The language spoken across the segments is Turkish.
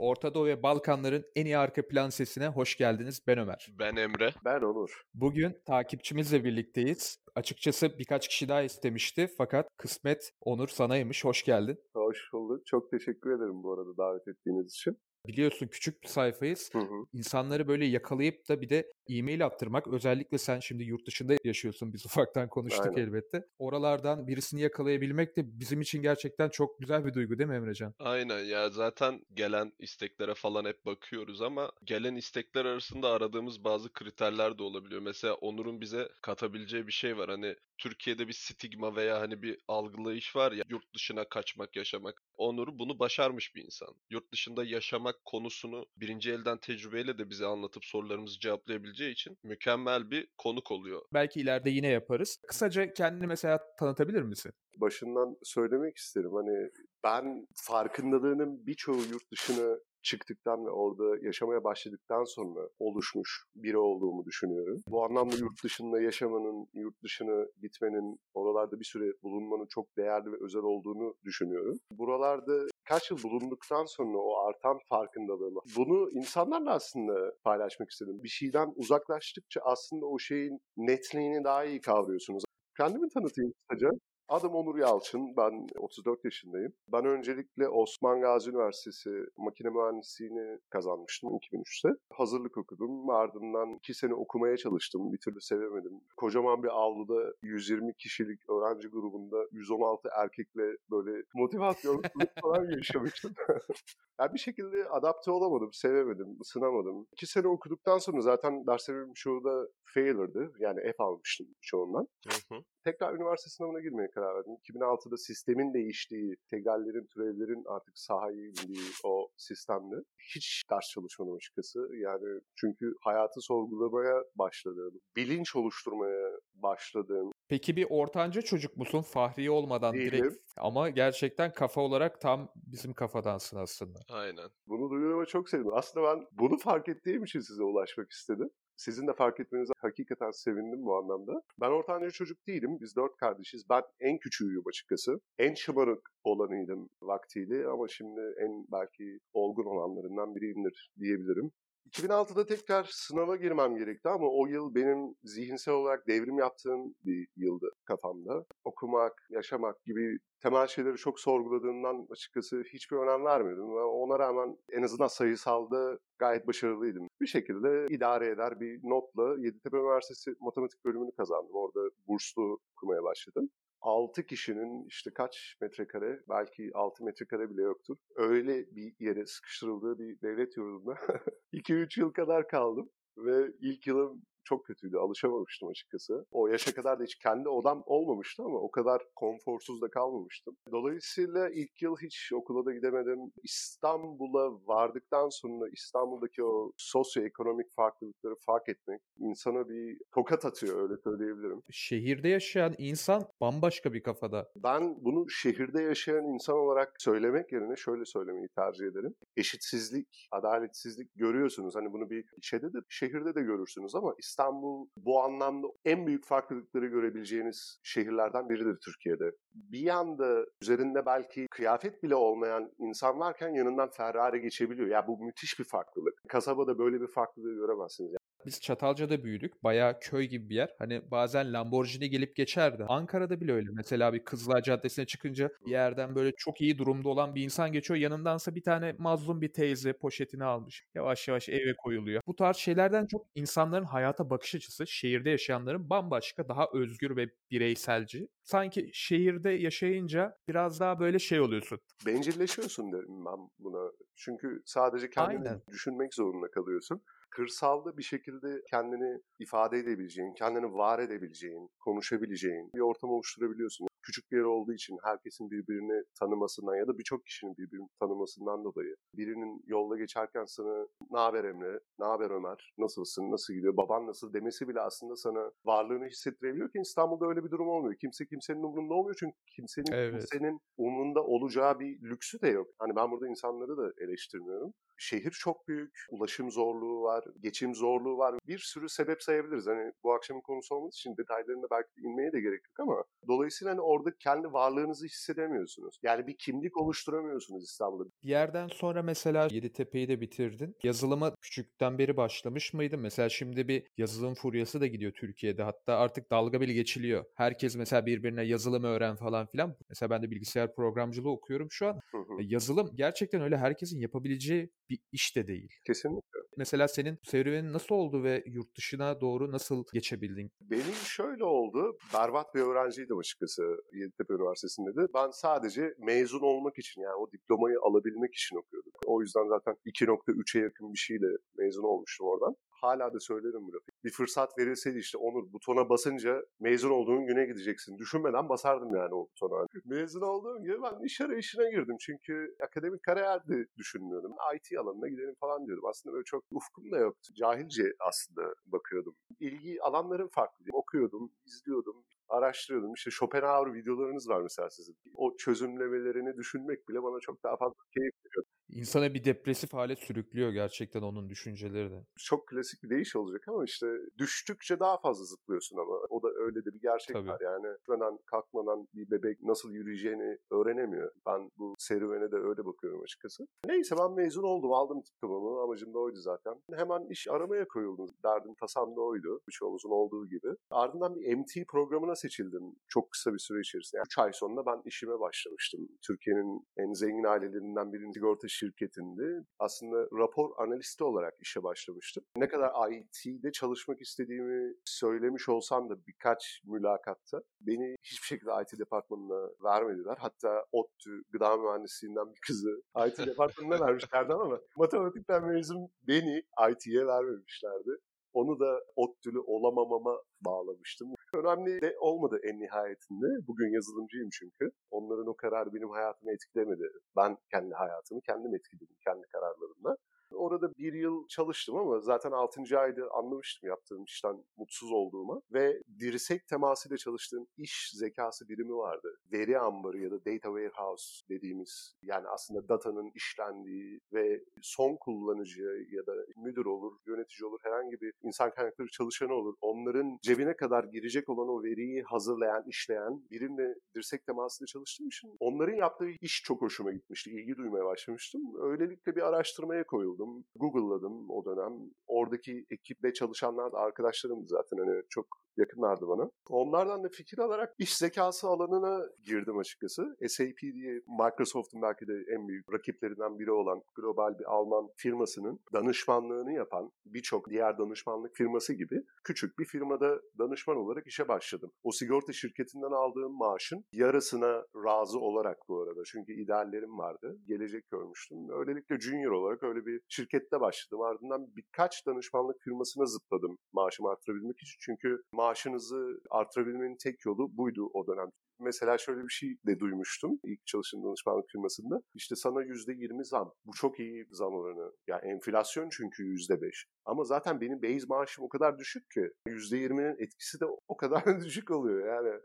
Orta Doğu ve Balkanların en iyi arka plan sesine hoş geldiniz. Ben Ömer. Ben Emre. Ben Onur. Bugün takipçimizle birlikteyiz. Açıkçası birkaç kişi daha istemişti fakat kısmet Onur sanaymış. Hoş geldin. Hoş bulduk. Çok teşekkür ederim bu arada davet ettiğiniz için. Biliyorsun küçük bir sayfayız. Hı hı. İnsanları böyle yakalayıp da bir de e-mail attırmak. Özellikle sen şimdi yurt dışında yaşıyorsun. Biz ufaktan konuştuk Aynen. elbette. Oralardan birisini yakalayabilmek de bizim için gerçekten çok güzel bir duygu değil mi Emrecan? Aynen ya zaten gelen isteklere falan hep bakıyoruz ama gelen istekler arasında aradığımız bazı kriterler de olabiliyor. Mesela Onur'un bize katabileceği bir şey var. Hani Türkiye'de bir stigma veya hani bir algılayış var ya yurt dışına kaçmak, yaşamak. Onur bunu başarmış bir insan. Yurt dışında yaşamak konusunu birinci elden tecrübeyle de bize anlatıp sorularımızı cevaplayabileceği için mükemmel bir konuk oluyor. Belki ileride yine yaparız. Kısaca kendini mesela tanıtabilir misin? Başından söylemek isterim. Hani ben farkındalığının birçoğu yurt dışına çıktıktan ve orada yaşamaya başladıktan sonra oluşmuş biri olduğumu düşünüyorum. Bu anlamda yurt dışında yaşamanın, yurt dışına gitmenin, oralarda bir süre bulunmanın çok değerli ve özel olduğunu düşünüyorum. Buralarda kaç yıl bulunduktan sonra o artan farkındalığıma bunu insanlarla aslında paylaşmak istedim. Bir şeyden uzaklaştıkça aslında o şeyin netliğini daha iyi kavruyorsunuz. Kendimi tanıtayım kısaca. Adım Onur Yalçın, ben 34 yaşındayım. Ben öncelikle Osman Gazi Üniversitesi makine mühendisliğini kazanmıştım 2003'te. Hazırlık okudum, ardından 2 sene okumaya çalıştım, bir türlü sevemedim. Kocaman bir avluda 120 kişilik öğrenci grubunda 116 erkekle böyle motivasyon falan yaşamıştım. yani bir şekilde adapte olamadım, sevemedim, ısınamadım. 2 sene okuduktan sonra zaten derslerimin çoğu da failur'dı, yani F almıştım çoğundan. Hı hı. Tekrar üniversite sınavına girmeye karar verdim. 2006'da sistemin değiştiği, integrallerin, türevlerin artık sahaya indiği o sistemde hiç ders çalışmadım açıkçası. Yani çünkü hayatı sorgulamaya başladığım, bilinç oluşturmaya başladığım, Peki bir ortanca çocuk musun? Fahri olmadan Değilim. direkt ama gerçekten kafa olarak tam bizim kafadansın aslında. Aynen. bunu duyduğuma çok sevindim. Aslında ben bunu fark ettiğim için size ulaşmak istedim. Sizin de fark etmenize hakikaten sevindim bu anlamda. Ben ortanca çocuk değilim. Biz dört kardeşiz. Ben en küçüğüyüm açıkçası. En şımarık olanıydım vaktiyle ama şimdi en belki olgun olanlarından biriyimdir diyebilirim. 2006'da tekrar sınava girmem gerekti ama o yıl benim zihinsel olarak devrim yaptığım bir yıldı kafamda. Okumak, yaşamak gibi temel şeyleri çok sorguladığımdan açıkçası hiçbir önem vermiyordum. Ve ona rağmen en azından sayısalda gayet başarılıydım. Bir şekilde idare eder bir notla Yeditepe Üniversitesi matematik bölümünü kazandım. Orada burslu okumaya başladım. 6 kişinin işte kaç metrekare belki 6 metrekare bile yoktur. Öyle bir yere sıkıştırıldığı bir devlet yurdunda 2-3 yıl kadar kaldım. Ve ilk yılım çok kötüydü. Alışamamıştım açıkçası. O yaşa kadar da hiç kendi odam olmamıştı ama o kadar konforsuz da kalmamıştım. Dolayısıyla ilk yıl hiç okula da gidemedim. İstanbul'a vardıktan sonra İstanbul'daki o sosyoekonomik farklılıkları fark etmek insana bir tokat atıyor öyle söyleyebilirim. Şehirde yaşayan insan bambaşka bir kafada. Ben bunu şehirde yaşayan insan olarak söylemek yerine şöyle söylemeyi tercih ederim. Eşitsizlik, adaletsizlik görüyorsunuz. Hani bunu bir şeyde de şehirde de görürsünüz ama İstanbul bu anlamda en büyük farklılıkları görebileceğiniz şehirlerden biridir Türkiye'de. Bir yanda üzerinde belki kıyafet bile olmayan insan varken yanından Ferrari geçebiliyor. Ya bu müthiş bir farklılık. Kasabada böyle bir farklılığı göremezsiniz. Biz Çatalca'da büyüdük. Bayağı köy gibi bir yer. Hani bazen Lamborghini gelip geçerdi. Ankara'da bile öyle. Mesela bir Kızılay Caddesi'ne çıkınca bir yerden böyle çok iyi durumda olan bir insan geçiyor. Yanındansa bir tane mazlum bir teyze poşetini almış. Yavaş yavaş eve koyuluyor. Bu tarz şeylerden çok insanların hayata bakış açısı şehirde yaşayanların bambaşka, daha özgür ve bireyselci. Sanki şehirde yaşayınca biraz daha böyle şey oluyorsun. Bencilleşiyorsun derim ben buna. Çünkü sadece kendini Aynen. düşünmek zorunda kalıyorsun. Kırsalda bir şekilde kendini ifade edebileceğin, kendini var edebileceğin, konuşabileceğin bir ortam oluşturabiliyorsun. Küçük bir yer olduğu için herkesin birbirini tanımasından ya da birçok kişinin birbirini tanımasından dolayı birinin yolda geçerken sana ne haber Emre, ne haber Ömer, nasılsın, nasıl gidiyor, baban nasıl demesi bile aslında sana varlığını hissettirebiliyor ki İstanbul'da öyle bir durum olmuyor. Kimse kimsenin umurunda olmuyor çünkü kimsenin Evet. kimsenin umurunda olacağı bir lüksü de yok. Hani ben burada insanları da eleştirmiyorum. Şehir çok büyük, ulaşım zorluğu var, geçim zorluğu var. Bir sürü sebep sayabiliriz. Hani bu akşamın konusu olmadığı için detaylarına belki inmeye de gerek yok ama dolayısıyla hani orada kendi varlığınızı hissedemiyorsunuz. Yani bir kimlik oluşturamıyorsunuz İstanbul'da. Bir yerden sonra mesela Yeditepe'yi de bitirdin. Yazılıma küçükten beri başlamış mıydın? Mesela şimdi bir yazılım furyası da gidiyor Türkiye'de. Hatta artık dalga bile geçiliyor. Herkes mesela birbirine yazılım öğren falan filan. Mesela ben de bilgisayar programcılığı okuyorum şu an. Hı hı. E, Yazılım gerçekten öyle herkesin yapabileceği bir iş de değil. Kesinlikle. Mesela senin serüvenin nasıl oldu ve yurt dışına doğru nasıl geçebildin? Benim şöyle oldu. Berbat bir öğrenciydim açıkçası Yeditepe Üniversitesi'nde de. Ben sadece mezun olmak için yani o diplomayı alabilmek için okuyordum. O yüzden zaten 2.3'e yakın bir şeyle mezun olmuştum oradan. Hala da söylerim bu lafı. Bir fırsat verilseydi işte Onur butona basınca mezun olduğun güne gideceksin. Düşünmeden basardım yani o butona. Mezun olduğum gibi ben iş arayışına girdim. Çünkü akademik kariyer de düşünmüyordum. IT alanına gidelim falan diyordum. Aslında böyle çok ufkum da yoktu. Cahilce aslında bakıyordum. İlgi alanlarım farklı. Okuyordum, izliyordum araştırıyordum. İşte Schopenhauer videolarınız var mesela sizin. O çözümlemelerini düşünmek bile bana çok daha fazla keyif veriyor. İnsana bir depresif hale sürüklüyor gerçekten onun düşünceleri de. Çok klasik bir deyiş olacak ama işte düştükçe daha fazla zıplıyorsun ama o da öyle de bir gerçek Tabii. var. Yani düşmeden kalkmadan bir bebek nasıl yürüyeceğini öğrenemiyor. Ben bu serüvene de öyle bakıyorum açıkçası. Neyse ben mezun oldum aldım diplomamı amacım da oydu zaten. Hemen iş aramaya koyuldum. Derdim tasam da oydu birçoğumuzun olduğu gibi. Ardından bir MT programına seçildim çok kısa bir süre içerisinde. Yani 3 ay sonra ben işime başlamıştım. Türkiye'nin en zengin ailelerinden birinin sigorta şirketinde aslında rapor analisti olarak işe başlamıştım. Ne kadar IT'de çalışmak istediğimi söylemiş olsam da birkaç mülakatta beni hiçbir şekilde IT departmanına vermediler. Hatta ODTÜ gıda mühendisliğinden bir kızı IT departmanına vermişlerdi ama matematikten mezun beni IT'ye vermemişlerdi. Onu da ODTÜ'lü olamamama bağlamıştım. Önemli de olmadı en nihayetinde. Bugün yazılımcıyım çünkü. Onların o kararı benim hayatımı etkilemedi. Ben kendi hayatımı kendim etkiledim kendi kararlarımla. Orada bir yıl çalıştım ama zaten 6. ayda anlamıştım yaptığım işten mutsuz olduğumu. Ve dirsek temasıyla çalıştığım iş zekası birimi vardı. Veri ambarı ya da data warehouse dediğimiz yani aslında datanın işlendiği ve son kullanıcı ya da müdür olur, yönetici olur, herhangi bir insan kaynakları çalışanı olur. Onların cebine kadar girecek olan o veriyi hazırlayan, işleyen birimle dirsek temasıyla çalıştığım için onların yaptığı iş çok hoşuma gitmişti. İlgi duymaya başlamıştım. Öylelikle bir araştırmaya koyuldum. Google'ladım o dönem. Oradaki ekiple çalışanlar da arkadaşlarım zaten hani çok yakınlardı bana. Onlardan da fikir alarak iş zekası alanına girdim açıkçası. SAP diye Microsoft'un belki de en büyük rakiplerinden biri olan global bir Alman firmasının danışmanlığını yapan birçok diğer danışmanlık firması gibi küçük bir firmada danışman olarak işe başladım. O sigorta şirketinden aldığım maaşın yarısına razı olarak bu arada. Çünkü ideallerim vardı. Gelecek görmüştüm. Öylelikle junior olarak öyle bir şirkette başladım. Ardından birkaç danışmanlık firmasına zıpladım maaşımı arttırabilmek için. Çünkü maaşınızı artırabilmenin tek yolu buydu o dönem. Mesela şöyle bir şey de duymuştum ilk çalıştığım danışmanlık firmasında. İşte sana %20 zam. Bu çok iyi zam oranı. Yani enflasyon çünkü %5. Ama zaten benim base maaşım o kadar düşük ki %20'nin etkisi de o kadar düşük oluyor yani.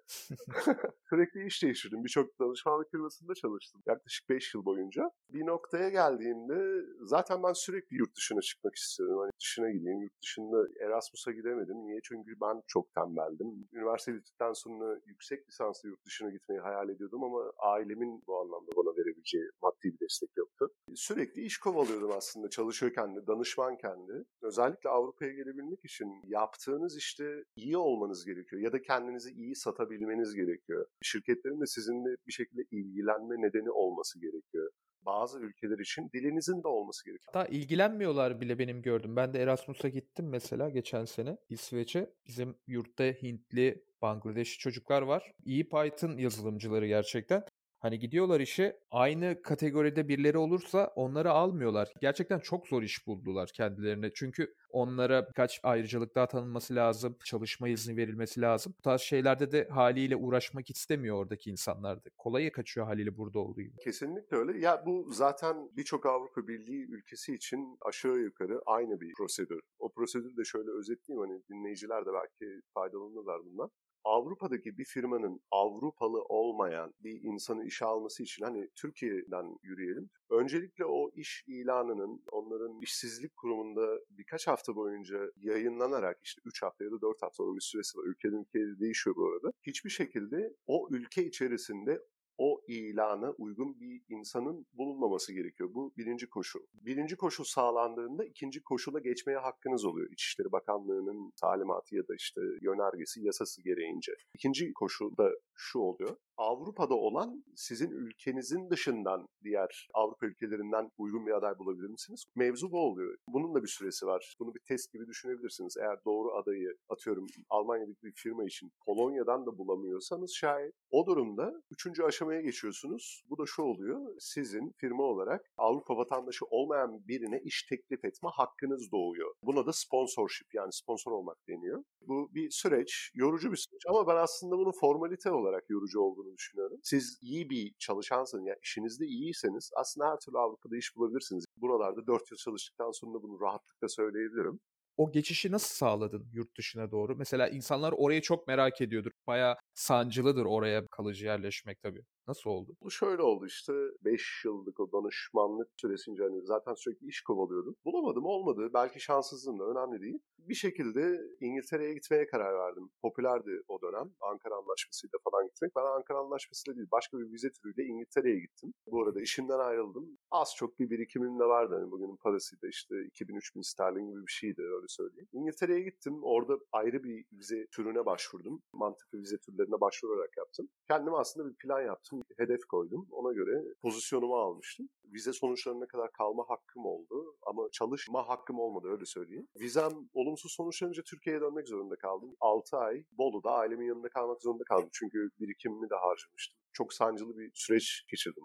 Sürekli iş değiştirdim. Birçok danışmanlık firmasında çalıştım. Yaklaşık 5 yıl boyunca. Bir noktaya geldiğimde zaten ben sürekli yurt dışına çıkmak istiyorum. Hani dışına gideyim. Yurt dışında Erasmus'a gidemedim. Niye? Çünkü ben çok tembeldim. Üniversite bittikten sonra yüksek lisanslı yurt dışına gitmeyi hayal ediyordum ama ailemin bu anlamda bana verebileceği maddi bir destek yoktu. Sürekli iş kovalıyordum aslında çalışıyorken de, danışmanken de. Özellikle Avrupa'ya gelebilmek için yaptığınız işte iyi olmanız gerekiyor ya da kendinizi iyi satabilmeniz gerekiyor. Şirketlerin de sizinle bir şekilde ilgilenme nedeni olması gerekiyor bazı ülkeler için dilinizin de olması gerekiyor. Hatta ilgilenmiyorlar bile benim gördüm. Ben de Erasmus'a gittim mesela geçen sene İsveç'e. Bizim yurtta Hintli, Bangladeşli çocuklar var. İyi Python yazılımcıları gerçekten. Hani gidiyorlar işe aynı kategoride birileri olursa onları almıyorlar. Gerçekten çok zor iş buldular kendilerine. Çünkü onlara birkaç ayrıcalık daha tanınması lazım. Çalışma izni verilmesi lazım. Bu tarz şeylerde de haliyle uğraşmak istemiyor oradaki insanlar da. Kolaya kaçıyor haliyle burada olduğu gibi. Kesinlikle öyle. Ya bu zaten birçok Avrupa Birliği ülkesi için aşağı yukarı aynı bir prosedür. O prosedürü de şöyle özetleyeyim hani dinleyiciler de belki faydalanırlar bundan. Avrupa'daki bir firmanın Avrupalı olmayan bir insanı işe alması için hani Türkiye'den yürüyelim. Öncelikle o iş ilanının onların işsizlik kurumunda birkaç hafta boyunca yayınlanarak işte 3 hafta ya da 4 hafta onun bir süresi var. Ülkeden ülkeye değişiyor bu arada. Hiçbir şekilde o ülke içerisinde o ilana uygun bir insanın bulunmaması gerekiyor. Bu birinci koşul. Birinci koşul sağlandığında ikinci koşula geçmeye hakkınız oluyor. İçişleri Bakanlığı'nın talimatı ya da işte yönergesi, yasası gereğince. İkinci koşul da şu oluyor. Avrupa'da olan sizin ülkenizin dışından diğer Avrupa ülkelerinden uygun bir aday bulabilir misiniz? Mevzu bu oluyor. Bunun da bir süresi var. Bunu bir test gibi düşünebilirsiniz. Eğer doğru adayı atıyorum Almanya'daki bir firma için Polonya'dan da bulamıyorsanız şayet o durumda üçüncü aşamaya geçiyorsunuz. Bu da şu oluyor. Sizin firma olarak Avrupa vatandaşı olmayan birine iş teklif etme hakkınız doğuyor. Buna da sponsorship yani sponsor olmak deniyor. Bu bir süreç, yorucu bir süreç ama ben aslında bunu formalite olarak yorucu olduğunu düşünüyorum. Siz iyi bir çalışansınız, yani işinizde iyiyseniz aslında her türlü Avrupa'da iş bulabilirsiniz. Buralarda 4 yıl çalıştıktan sonra bunu rahatlıkla söyleyebilirim. O geçişi nasıl sağladın yurt dışına doğru? Mesela insanlar orayı çok merak ediyordur. Bayağı sancılıdır oraya kalıcı yerleşmek tabii. Nasıl oldu? Bu şöyle oldu işte 5 yıllık o danışmanlık süresince hani zaten sürekli iş kovalıyordum. Bulamadım olmadı. Belki şanssızlığım da önemli değil. Bir şekilde İngiltere'ye gitmeye karar verdim. Popülerdi o dönem. Ankara Anlaşması'yla falan gitmek. Ben Ankara Anlaşması'yla değil başka bir vize türüyle İngiltere'ye gittim. Bu arada işimden ayrıldım. Az çok bir birikimim de vardı. Hani bugünün parasıyla işte 2000-3000 sterlin gibi bir şeydi öyle söyleyeyim. İngiltere'ye gittim. Orada ayrı bir vize türüne başvurdum. Mantıklı vize türlerine başvurarak yaptım. Kendim aslında bir plan yaptım hedef koydum. Ona göre pozisyonumu almıştım. Vize sonuçlarına kadar kalma hakkım oldu ama çalışma hakkım olmadı öyle söyleyeyim. Vizem olumsuz sonuçlanınca Türkiye'ye dönmek zorunda kaldım. 6 ay Bolu'da ailemin yanında kalmak zorunda kaldım çünkü birikimimi de harcamıştım. Çok sancılı bir süreç geçirdim.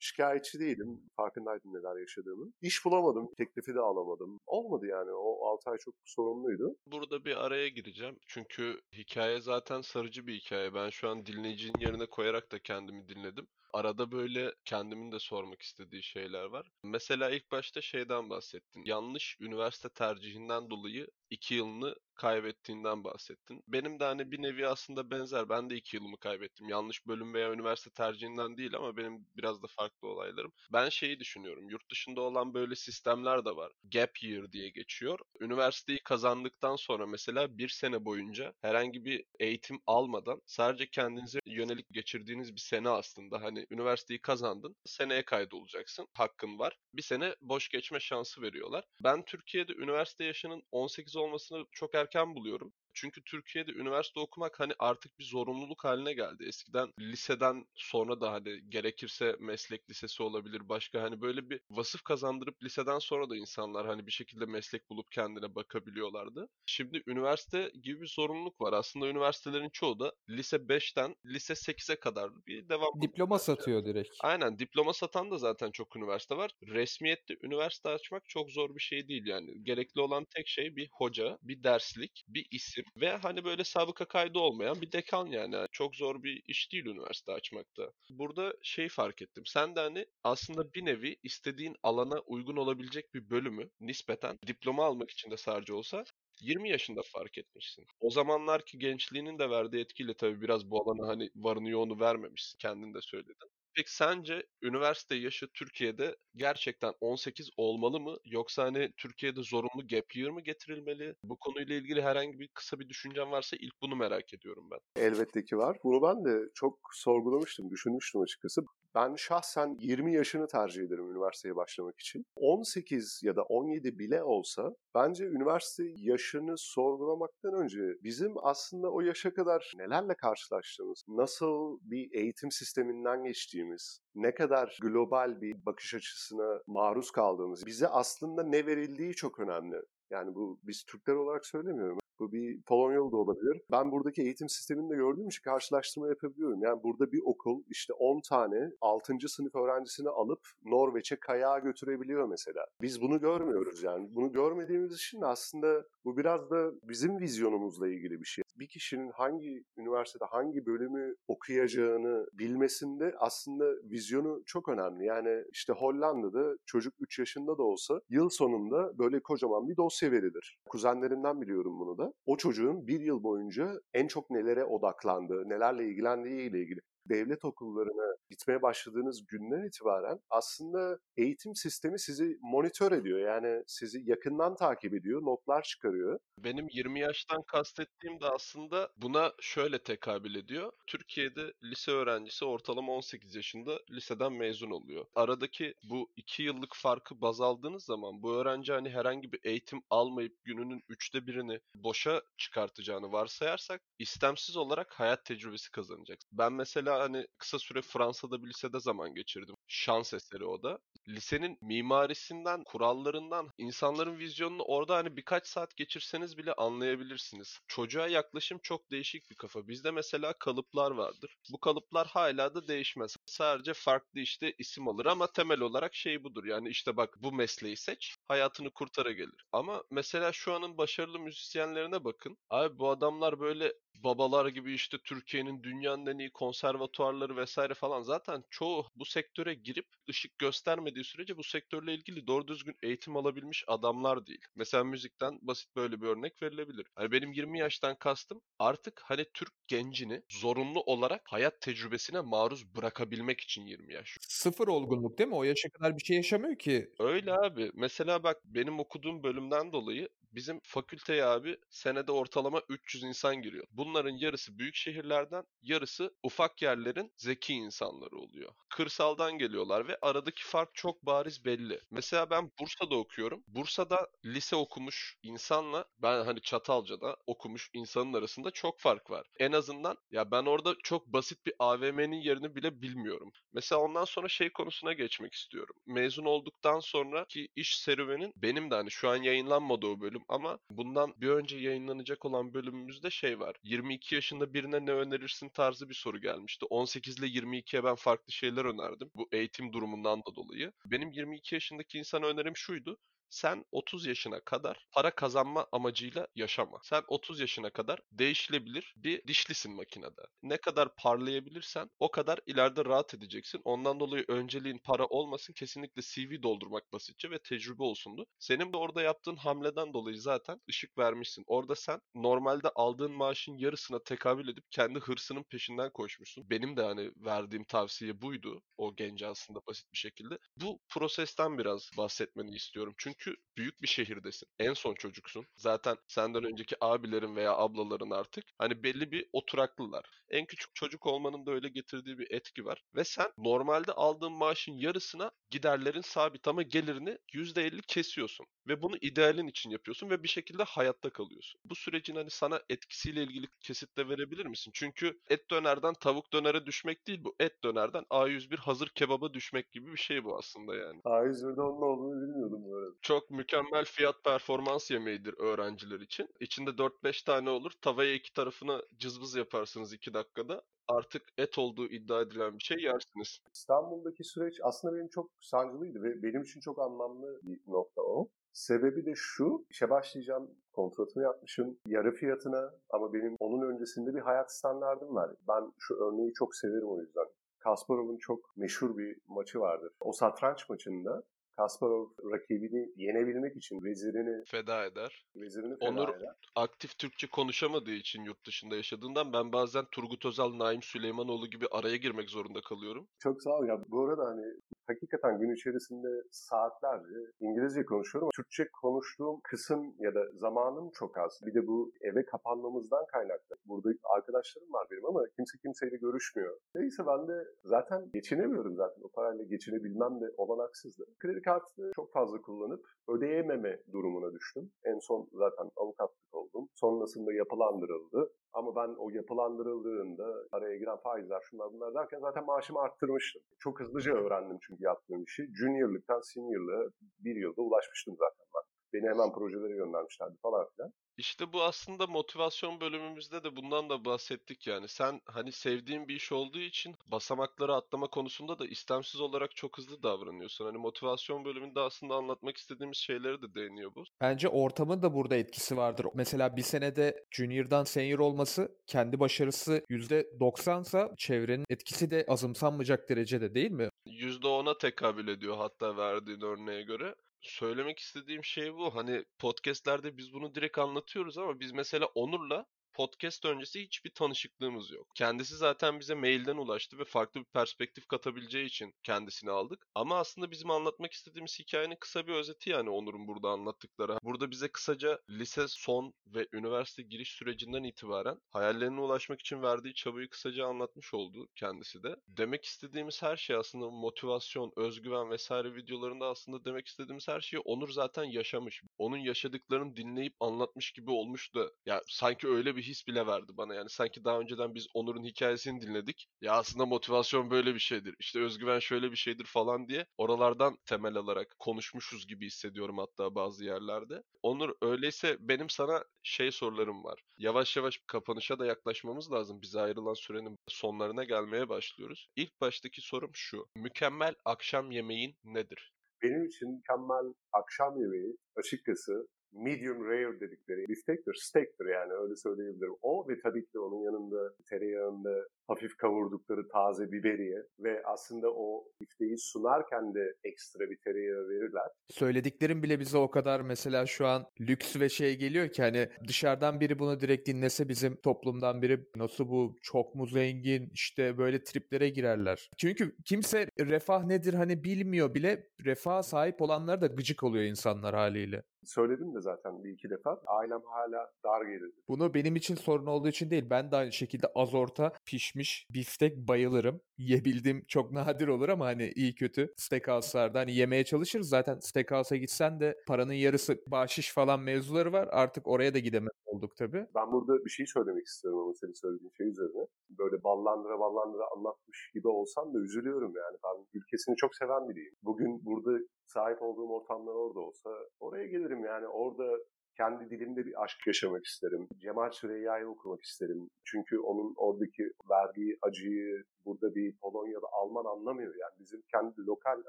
Şikayetçi değilim. Farkındaydım neler yaşadığımı. İş bulamadım. Teklifi de alamadım. Olmadı yani. O 6 ay çok sorunluydu. Burada bir araya gireceğim. Çünkü hikaye zaten sarıcı bir hikaye. Ben şu an dinleyicinin yerine koyarak da kendimi dinledim. Arada böyle kendimin de sormak istediği şeyler var. Mesela ilk başta şeyden bahsettin. Yanlış üniversite tercihinden dolayı iki yılını kaybettiğinden bahsettin. Benim de hani bir nevi aslında benzer. Ben de iki yılımı kaybettim. Yanlış bölüm veya üniversite tercihinden değil ama benim biraz da farklı olaylarım. Ben şeyi düşünüyorum. Yurt dışında olan böyle sistemler de var. Gap year diye geçiyor. Üniversiteyi kazandıktan sonra mesela bir sene boyunca herhangi bir eğitim almadan sadece kendinize yönelik geçirdiğiniz bir sene aslında. Hani üniversiteyi kazandın. Seneye kaydolacaksın. Hakkın var. Bir sene boş geçme şansı veriyorlar. Ben Türkiye'de üniversite yaşının 18 olmasını çok erken buluyorum. Çünkü Türkiye'de üniversite okumak hani artık bir zorunluluk haline geldi. Eskiden liseden sonra da hani gerekirse meslek lisesi olabilir başka hani böyle bir vasıf kazandırıp liseden sonra da insanlar hani bir şekilde meslek bulup kendine bakabiliyorlardı. Şimdi üniversite gibi bir zorunluluk var. Aslında üniversitelerin çoğu da lise 5'ten lise 8'e kadar bir devam. Diploma satıyor direkt. Aynen diploma satan da zaten çok üniversite var. Resmiyette üniversite açmak çok zor bir şey değil yani. Gerekli olan tek şey bir hoca, bir derslik, bir isim ve hani böyle sabıka kaydı olmayan bir dekan yani. Çok zor bir iş değil üniversite açmakta. Burada şey fark ettim. Sen de hani aslında bir nevi istediğin alana uygun olabilecek bir bölümü nispeten diploma almak için de sadece olsa 20 yaşında fark etmişsin. O zamanlar ki gençliğinin de verdiği etkiyle tabii biraz bu alana hani varını yoğunu vermemişsin. Kendin de söyledin. Peki sence üniversite yaşı Türkiye'de gerçekten 18 olmalı mı? Yoksa hani Türkiye'de zorunlu gap year mı getirilmeli? Bu konuyla ilgili herhangi bir kısa bir düşüncen varsa ilk bunu merak ediyorum ben. Elbette ki var. Bunu ben de çok sorgulamıştım, düşünmüştüm açıkçası. Ben şahsen 20 yaşını tercih ederim üniversiteye başlamak için. 18 ya da 17 bile olsa bence üniversite yaşını sorgulamaktan önce bizim aslında o yaşa kadar nelerle karşılaştığımız, nasıl bir eğitim sisteminden geçtiğimiz, ne kadar global bir bakış açısına maruz kaldığımız, bize aslında ne verildiği çok önemli. Yani bu biz Türkler olarak söylemiyorum. Bu bir Polonyalı da olabilir. Ben buradaki eğitim sistemini de gördüğüm için karşılaştırma yapabiliyorum. Yani burada bir okul işte 10 tane 6. sınıf öğrencisini alıp Norveç'e kayağa götürebiliyor mesela. Biz bunu görmüyoruz yani. Bunu görmediğimiz için aslında bu biraz da bizim vizyonumuzla ilgili bir şey. Bir kişinin hangi üniversitede hangi bölümü okuyacağını bilmesinde aslında vizyonu çok önemli. Yani işte Hollanda'da çocuk 3 yaşında da olsa yıl sonunda böyle kocaman bir dosya verilir. Kuzenlerimden biliyorum bunu da. O çocuğun bir yıl boyunca en çok nelere odaklandığı, nelerle ilgilendiği ile ilgili devlet okullarına gitmeye başladığınız günden itibaren aslında eğitim sistemi sizi monitör ediyor. Yani sizi yakından takip ediyor, notlar çıkarıyor. Benim 20 yaştan kastettiğim de aslında buna şöyle tekabül ediyor. Türkiye'de lise öğrencisi ortalama 18 yaşında liseden mezun oluyor. Aradaki bu 2 yıllık farkı baz aldığınız zaman bu öğrenci hani herhangi bir eğitim almayıp gününün üçte birini boşa çıkartacağını varsayarsak istemsiz olarak hayat tecrübesi kazanacak. Ben mesela hani kısa süre Fransa'da bir lisede zaman geçirdim. Şans eseri o da. Lisenin mimarisinden, kurallarından, insanların vizyonunu orada hani birkaç saat geçirseniz bile anlayabilirsiniz. Çocuğa yaklaşım çok değişik bir kafa. Bizde mesela kalıplar vardır. Bu kalıplar hala da değişmez. Sadece farklı işte isim alır ama temel olarak şey budur. Yani işte bak bu mesleği seç, hayatını kurtara gelir. Ama mesela şu anın başarılı müzisyenlerine bakın. Abi bu adamlar böyle babalar gibi işte Türkiye'nin dünyanın en iyi konservatuarları vesaire falan zaten çoğu bu sektöre girip ışık göstermediği sürece bu sektörle ilgili doğru düzgün eğitim alabilmiş adamlar değil. Mesela müzikten basit böyle bir örnek verilebilir. Hani benim 20 yaştan kastım artık hani Türk gencini zorunlu olarak hayat tecrübesine maruz bırakabilmek için 20 yaş. Sıfır olgunluk değil mi? O yaşa kadar bir şey yaşamıyor ki. Öyle abi. Mesela bak benim okuduğum bölümden dolayı bizim fakülteye abi senede ortalama 300 insan giriyor. Bunların yarısı büyük şehirlerden, yarısı ufak yerlerin zeki insanları oluyor. Kırsaldan geliyorlar ve aradaki fark çok bariz belli. Mesela ben Bursa'da okuyorum. Bursa'da lise okumuş insanla ben hani Çatalca'da okumuş insanın arasında çok fark var. En azından ya ben orada çok basit bir AVM'nin yerini bile bilmiyorum. Mesela ondan sonra şey konusuna geçmek istiyorum. Mezun olduktan sonraki iş serüvenin benim de hani şu an yayınlanmadı o bölüm ama bundan bir önce yayınlanacak olan bölümümüzde şey var. 22 yaşında birine ne önerirsin tarzı bir soru gelmişti. 18 ile 22'ye ben farklı şeyler önerdim. Bu eğitim durumundan da dolayı. Benim 22 yaşındaki insana önerim şuydu sen 30 yaşına kadar para kazanma amacıyla yaşama. Sen 30 yaşına kadar değişilebilir bir dişlisin makinede. Ne kadar parlayabilirsen o kadar ileride rahat edeceksin. Ondan dolayı önceliğin para olmasın. Kesinlikle CV doldurmak basitçe ve tecrübe olsundu. Senin de orada yaptığın hamleden dolayı zaten ışık vermişsin. Orada sen normalde aldığın maaşın yarısına tekabül edip kendi hırsının peşinden koşmuşsun. Benim de hani verdiğim tavsiye buydu. O gence aslında basit bir şekilde. Bu prosesten biraz bahsetmeni istiyorum. Çünkü çünkü büyük bir şehirdesin. En son çocuksun. Zaten senden önceki abilerin veya ablaların artık hani belli bir oturaklılar. En küçük çocuk olmanın da öyle getirdiği bir etki var. Ve sen normalde aldığın maaşın yarısına giderlerin sabit ama gelirini %50 kesiyorsun. Ve bunu idealin için yapıyorsun ve bir şekilde hayatta kalıyorsun. Bu sürecin hani sana etkisiyle ilgili kesit de verebilir misin? Çünkü et dönerden tavuk dönere düşmek değil bu. Et dönerden A101 hazır kebaba düşmek gibi bir şey bu aslında yani. A101'de onun olduğunu bilmiyordum arada. Çok mükemmel fiyat performans yemeğidir öğrenciler için. İçinde 4-5 tane olur. Tavaya iki tarafına cızbız yaparsınız 2 dakikada. Artık et olduğu iddia edilen bir şey yersiniz. İstanbul'daki süreç aslında benim çok sancılıydı ve benim için çok anlamlı bir nokta o. Sebebi de şu, işe başlayacağım, kontratımı yapmışım yarı fiyatına ama benim onun öncesinde bir hayat standardım var. Ben şu örneği çok severim o yüzden. Kasparov'un çok meşhur bir maçı vardır. O satranç maçında Kasparov rakibini yenebilmek için vezirini feda eder. Vezirini feda Onur eder. aktif Türkçe konuşamadığı için yurt dışında yaşadığından ben bazen Turgut Özal, Naim Süleymanoğlu gibi araya girmek zorunda kalıyorum. Çok sağ ol ya. Bu arada hani hakikaten gün içerisinde saatlerce İngilizce konuşuyorum. Türkçe konuştuğum kısım ya da zamanım çok az. Bir de bu eve kapanmamızdan kaynaklı. Burada arkadaşlarım var benim ama kimse kimseyle görüşmüyor. Neyse ben de zaten geçinemiyorum zaten. O parayla geçinebilmem de olanaksızdı. Kredi kartını çok fazla kullanıp ödeyememe durumuna düştüm. En son zaten avukatlık oldum. Sonrasında yapılandırıldı. Ama ben o yapılandırıldığında araya giren faizler şunlar bunlar derken zaten maaşımı arttırmıştım. Çok hızlıca öğrendim çünkü yaptığım işi. Junior'lıktan senior'lığa bir yılda ulaşmıştım zaten ben. Beni hemen projelere göndermişlerdi falan filan. İşte bu aslında motivasyon bölümümüzde de bundan da bahsettik yani. Sen hani sevdiğin bir iş olduğu için basamakları atlama konusunda da istemsiz olarak çok hızlı davranıyorsun. Hani motivasyon bölümünde aslında anlatmak istediğimiz şeyleri de değiniyor bu. Bence ortamın da burada etkisi vardır. Mesela bir senede junior'dan senior olması kendi başarısı %90'sa çevrenin etkisi de azımsanmayacak derecede değil mi? %10'a tekabül ediyor hatta verdiğin örneğe göre. Söylemek istediğim şey bu. Hani podcast'lerde biz bunu direkt anlatıyoruz ama biz mesela Onur'la podcast öncesi hiçbir tanışıklığımız yok. Kendisi zaten bize mailden ulaştı ve farklı bir perspektif katabileceği için kendisini aldık. Ama aslında bizim anlatmak istediğimiz hikayenin kısa bir özeti yani Onur'un burada anlattıkları. Burada bize kısaca lise son ve üniversite giriş sürecinden itibaren hayallerine ulaşmak için verdiği çabayı kısaca anlatmış oldu kendisi de. Demek istediğimiz her şey aslında motivasyon, özgüven vesaire videolarında aslında demek istediğimiz her şeyi Onur zaten yaşamış. Onun yaşadıklarını dinleyip anlatmış gibi olmuş da ya sanki öyle bir his bile verdi bana. Yani sanki daha önceden biz Onur'un hikayesini dinledik. Ya aslında motivasyon böyle bir şeydir. İşte özgüven şöyle bir şeydir falan diye oralardan temel alarak konuşmuşuz gibi hissediyorum hatta bazı yerlerde. Onur öyleyse benim sana şey sorularım var. Yavaş yavaş kapanışa da yaklaşmamız lazım. Bize ayrılan sürenin sonlarına gelmeye başlıyoruz. İlk baştaki sorum şu. Mükemmel akşam yemeğin nedir? Benim için mükemmel akşam yemeği açıkçası medium rare dedikleri biftektir, steak'tir yani öyle söyleyebilirim. O ve tabii ki onun yanında tereyağında hafif kavurdukları taze biberiye ve aslında o bifteyi sunarken de ekstra bir tereyağı verirler. Söylediklerim bile bize o kadar mesela şu an lüks ve şey geliyor ki hani dışarıdan biri bunu direkt dinlese bizim toplumdan biri nasıl bu çok mu zengin işte böyle triplere girerler. Çünkü kimse refah nedir hani bilmiyor bile refah sahip olanlar da gıcık oluyor insanlar haliyle. Söyledim de zaten bir iki defa. Ailem hala dar gelirdi. Bunu benim için sorun olduğu için değil. Ben de aynı şekilde az orta pişmiş biftek bayılırım. Yiyebildiğim çok nadir olur ama hani iyi kötü steakhouse'larda hani yemeye çalışırız. Zaten steakhouse'a gitsen de paranın yarısı bahşiş falan mevzuları var. Artık oraya da gidemez olduk tabii. Ben burada bir şey söylemek istiyorum ama senin söylediğin şey üzerine. Böyle ballandıra ballandıra anlatmış gibi olsam da üzülüyorum yani. Ben ülkesini çok seven biriyim. Bugün burada sahip olduğum ortamlar orada olsa oraya gelirim yani. Orada kendi dilimde bir aşk yaşamak isterim. Cemal Süreyya'yı okumak isterim. Çünkü onun oradaki verdiği acıyı burada bir Polonya'da Alman anlamıyor. Yani bizim kendi lokal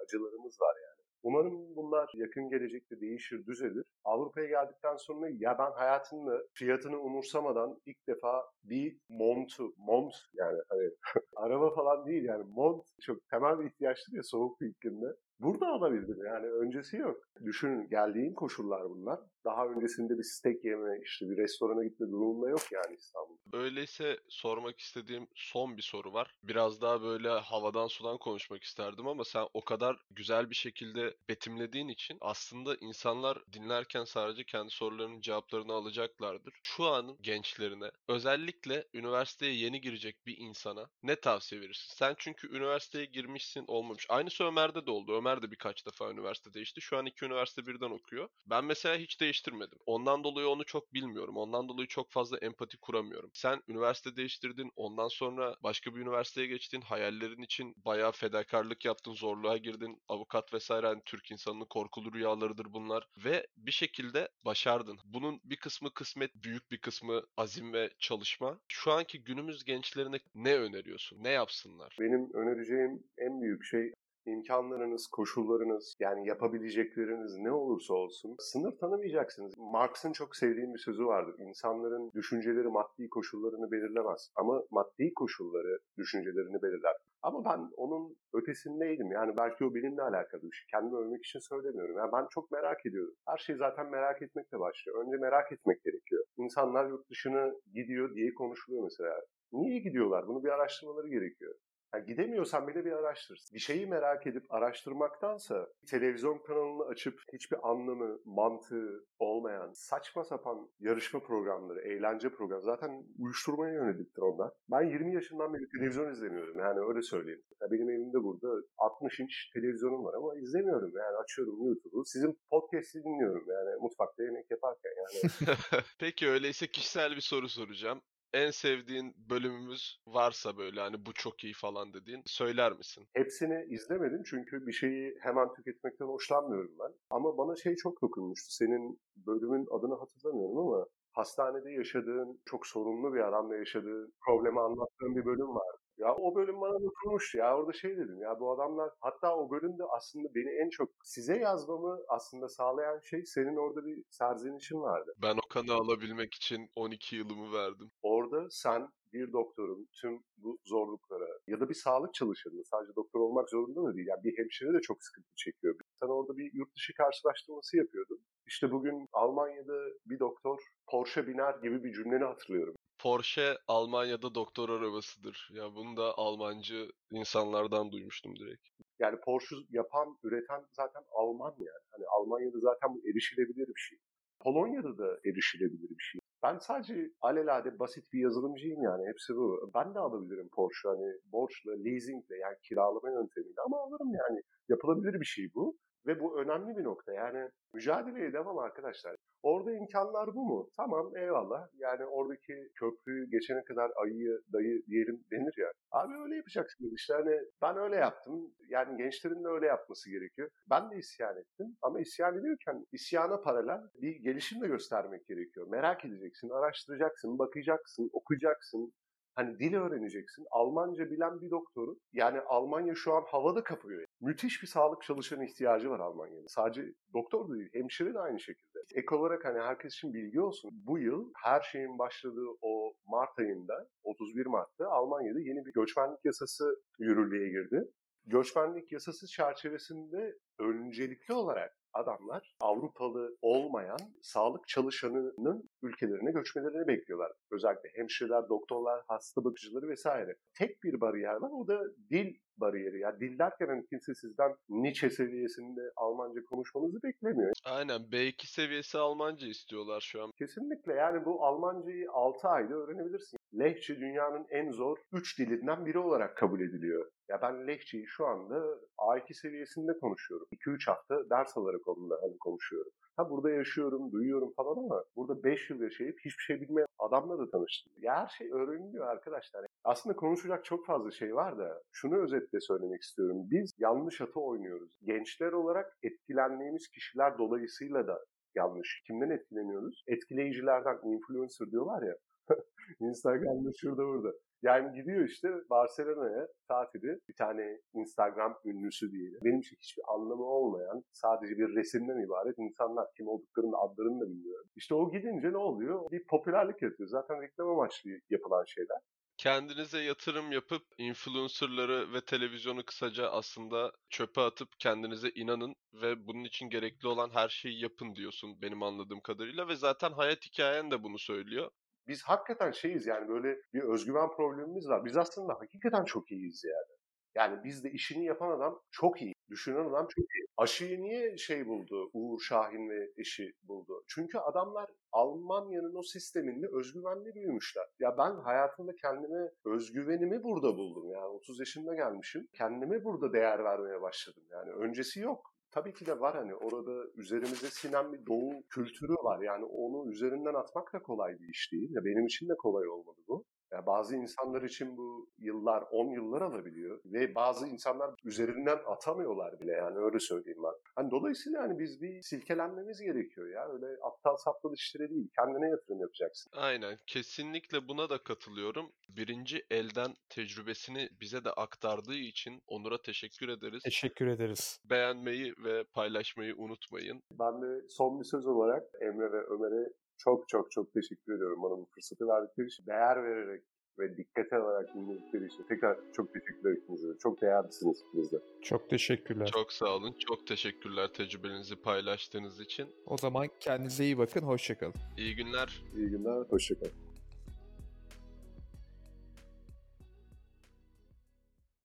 acılarımız var yani. Umarım bunlar yakın gelecekte değişir, düzelir. Avrupa'ya geldikten sonra ya ben hayatımda fiyatını umursamadan ilk defa bir montu, mont yani hani araba falan değil yani mont çok temel bir ihtiyaçtır ya soğuk bir iklimde. Burada alabildim yani öncesi yok. Düşünün geldiğim koşullar bunlar. Daha öncesinde bir steak yeme, işte bir restorana gitme durumunda yok yani İstanbul'da. Öyleyse sormak istediğim son bir soru var. Biraz daha böyle havadan sudan konuşmak isterdim ama sen o kadar güzel bir şekilde betimlediğin için aslında insanlar dinlerken sadece kendi sorularının cevaplarını alacaklardır. Şu anın gençlerine özellikle üniversiteye yeni girecek bir insana ne tavsiye verirsin? Sen çünkü üniversiteye girmişsin olmamış. Aynısı Ömer'de de oldu. Ömer de birkaç defa üniversite değişti. Şu an iki üniversite birden okuyor. Ben mesela hiç değiştirmedim. Ondan dolayı onu çok bilmiyorum. Ondan dolayı çok fazla empati kuramıyorum. Sen üniversite değiştirdin. Ondan sonra başka bir üniversiteye geçtin. Hayallerin için bayağı fedakarlık yaptın. Zorluğa girdin. Avukat vesaire hani Türk insanının korkulu rüyalarıdır bunlar. Ve bir şekilde başardın. Bunun bir kısmı kısmet, büyük bir kısmı azim ve çalışma. Şu anki günümüz gençlerine ne öneriyorsun? Ne yapsınlar? Benim önereceğim en büyük şey imkanlarınız, koşullarınız, yani yapabilecekleriniz ne olursa olsun sınır tanımayacaksınız. Marx'ın çok sevdiğim bir sözü vardır. İnsanların düşünceleri maddi koşullarını belirlemez ama maddi koşulları düşüncelerini belirler. Ama ben onun ötesindeydim. Yani belki o benimle alakalı bir şey. Kendimi övmek için söylemiyorum. Yani ben çok merak ediyorum. Her şey zaten merak etmekle başlıyor. Önce merak etmek gerekiyor. İnsanlar yurt dışına gidiyor diye konuşuluyor mesela. Niye gidiyorlar? Bunu bir araştırmaları gerekiyor. Yani gidemiyorsan bile bir araştır. Bir şeyi merak edip araştırmaktansa televizyon kanalını açıp hiçbir anlamı, mantığı olmayan saçma sapan yarışma programları, eğlence programları zaten uyuşturmaya yöneliktir onlar. Ben 20 yaşından beri televizyon izlemiyorum yani öyle söyleyeyim. Ya benim evimde burada 60 inç televizyonum var ama izlemiyorum yani açıyorum YouTube'u. Sizin podcast'i dinliyorum yani mutfakta yemek yaparken yani. Peki öyleyse kişisel bir soru soracağım. En sevdiğin bölümümüz varsa böyle hani bu çok iyi falan dediğin söyler misin? Hepsini izlemedim çünkü bir şeyi hemen tüketmekten hoşlanmıyorum ben. Ama bana şey çok dokunmuştu. Senin bölümün adını hatırlamıyorum ama hastanede yaşadığın, çok sorunlu bir adamla yaşadığın problemi anlattığın bir bölüm var. Ya o bölüm bana dokunmuştu ya. Orada şey dedim ya bu adamlar hatta o bölümde aslında beni en çok size yazmamı aslında sağlayan şey senin orada bir serzenişin vardı. Ben o kanı alabilmek için 12 yılımı verdim. Orada sen bir doktorun tüm bu zorluklara ya da bir sağlık çalışanı sadece doktor olmak zorunda da değil. Yani bir hemşire de çok sıkıntı çekiyor. Sen orada bir yurt dışı karşılaştırması yapıyordun. İşte bugün Almanya'da bir doktor Porsche biner gibi bir cümleni hatırlıyorum. Porsche Almanya'da doktor arabasıdır. Ya bunu da Almancı insanlardan duymuştum direkt. Yani Porsche yapan, üreten zaten Alman yani. Hani Almanya'da zaten bu erişilebilir bir şey. Polonya'da da erişilebilir bir şey. Ben sadece alelade basit bir yazılımcıyım yani hepsi bu. Ben de alabilirim Porsche hani borçla, leasingle yani kiralama yöntemiyle ama alırım yani. Yapılabilir bir şey bu. Ve bu önemli bir nokta. Yani mücadeleye devam arkadaşlar. Orada imkanlar bu mu? Tamam eyvallah. Yani oradaki köprüyü geçene kadar ayıyı dayı diyelim denir ya. Abi öyle yapacaksınız işte hani ben öyle yaptım. Yani gençlerin de öyle yapması gerekiyor. Ben de isyan ettim ama isyan ediyorken isyana paralel bir gelişim de göstermek gerekiyor. Merak edeceksin, araştıracaksın, bakacaksın, okuyacaksın. Hani dil öğreneceksin. Almanca bilen bir doktoru. Yani Almanya şu an havada kapıyor. Müthiş bir sağlık çalışanı ihtiyacı var Almanya'da. Sadece doktor da değil, hemşire de aynı şekilde. Ek olarak hani herkes için bilgi olsun. Bu yıl her şeyin başladığı o Mart ayında, 31 Mart'ta Almanya'da yeni bir göçmenlik yasası yürürlüğe girdi. Göçmenlik yasası çerçevesinde öncelikli olarak adamlar Avrupalı olmayan sağlık çalışanının ülkelerine göçmelerini bekliyorlar. Özellikle hemşireler, doktorlar, hasta bakıcıları vesaire. Tek bir bariyer var o da dil bariyeri. Yani dil derken hani kimse sizden Nietzsche seviyesinde Almanca konuşmanızı beklemiyor. Aynen B2 seviyesi Almanca istiyorlar şu an. Kesinlikle yani bu Almancayı 6 ayda öğrenebilirsin. Lehçe dünyanın en zor 3 dilinden biri olarak kabul ediliyor. Ya ben Lehçeyi şu anda A2 seviyesinde konuşuyorum. 2-3 hafta ders alarak onunla hani konuşuyorum. Ha burada yaşıyorum, duyuyorum falan ama burada 5 yıl yaşayıp hiçbir şey bilmeyen adamla da tanıştım. Ya her şey öğreniliyor arkadaşlar. Aslında konuşacak çok fazla şey var da şunu özetle söylemek istiyorum. Biz yanlış atı oynuyoruz. Gençler olarak etkilendiğimiz kişiler dolayısıyla da yanlış. Kimden etkileniyoruz? Etkileyicilerden, influencer diyorlar ya. Instagram'da şurada burada. Yani gidiyor işte Barcelona'ya tatili bir tane Instagram ünlüsü diyelim. Benim için hiçbir anlamı olmayan sadece bir resimden ibaret insanlar kim olduklarını adlarını da bilmiyorum. İşte o gidince ne oluyor? Bir popülerlik yapıyor. Zaten reklam amaçlı yapılan şeyler. Kendinize yatırım yapıp influencerları ve televizyonu kısaca aslında çöpe atıp kendinize inanın ve bunun için gerekli olan her şeyi yapın diyorsun benim anladığım kadarıyla ve zaten hayat hikayen de bunu söylüyor biz hakikaten şeyiz yani böyle bir özgüven problemimiz var. Biz aslında hakikaten çok iyiyiz yani. Yani bizde işini yapan adam çok iyi. Düşünen adam çok iyi. Aşıyı niye şey buldu? Uğur Şahin ve eşi buldu. Çünkü adamlar Almanya'nın o sisteminde özgüvenli büyümüşler. Ya ben hayatımda kendime özgüvenimi burada buldum. Yani 30 yaşında gelmişim. Kendime burada değer vermeye başladım. Yani öncesi yok. Tabii ki de var hani orada üzerimize sinen bir doğu kültürü var. Yani onu üzerinden atmak da kolay bir iş değil. Ya benim için de kolay olmadı bu. Yani bazı insanlar için bu yıllar, 10 yıllar alabiliyor ve bazı insanlar üzerinden atamıyorlar bile yani öyle söyleyeyim ben. Hani dolayısıyla hani biz bir silkelenmemiz gerekiyor ya öyle aptal saptal işlere değil kendine yatırım yapacaksın. Aynen kesinlikle buna da katılıyorum. Birinci elden tecrübesini bize de aktardığı için Onur'a teşekkür ederiz. Teşekkür ederiz. Beğenmeyi ve paylaşmayı unutmayın. Ben de son bir söz olarak Emre ve Ömer'e çok çok çok teşekkür ediyorum bana bu fırsatı verdikleri için. Değer vererek ve dikkate alarak dinledikleri için. Tekrar çok teşekkürler ikinize Çok değerlisiniz ikiniz de. Çok teşekkürler. Çok sağ olun. Çok teşekkürler tecrübenizi paylaştığınız için. O zaman kendinize iyi bakın. Hoşçakalın. İyi günler. İyi günler. Hoşçakalın.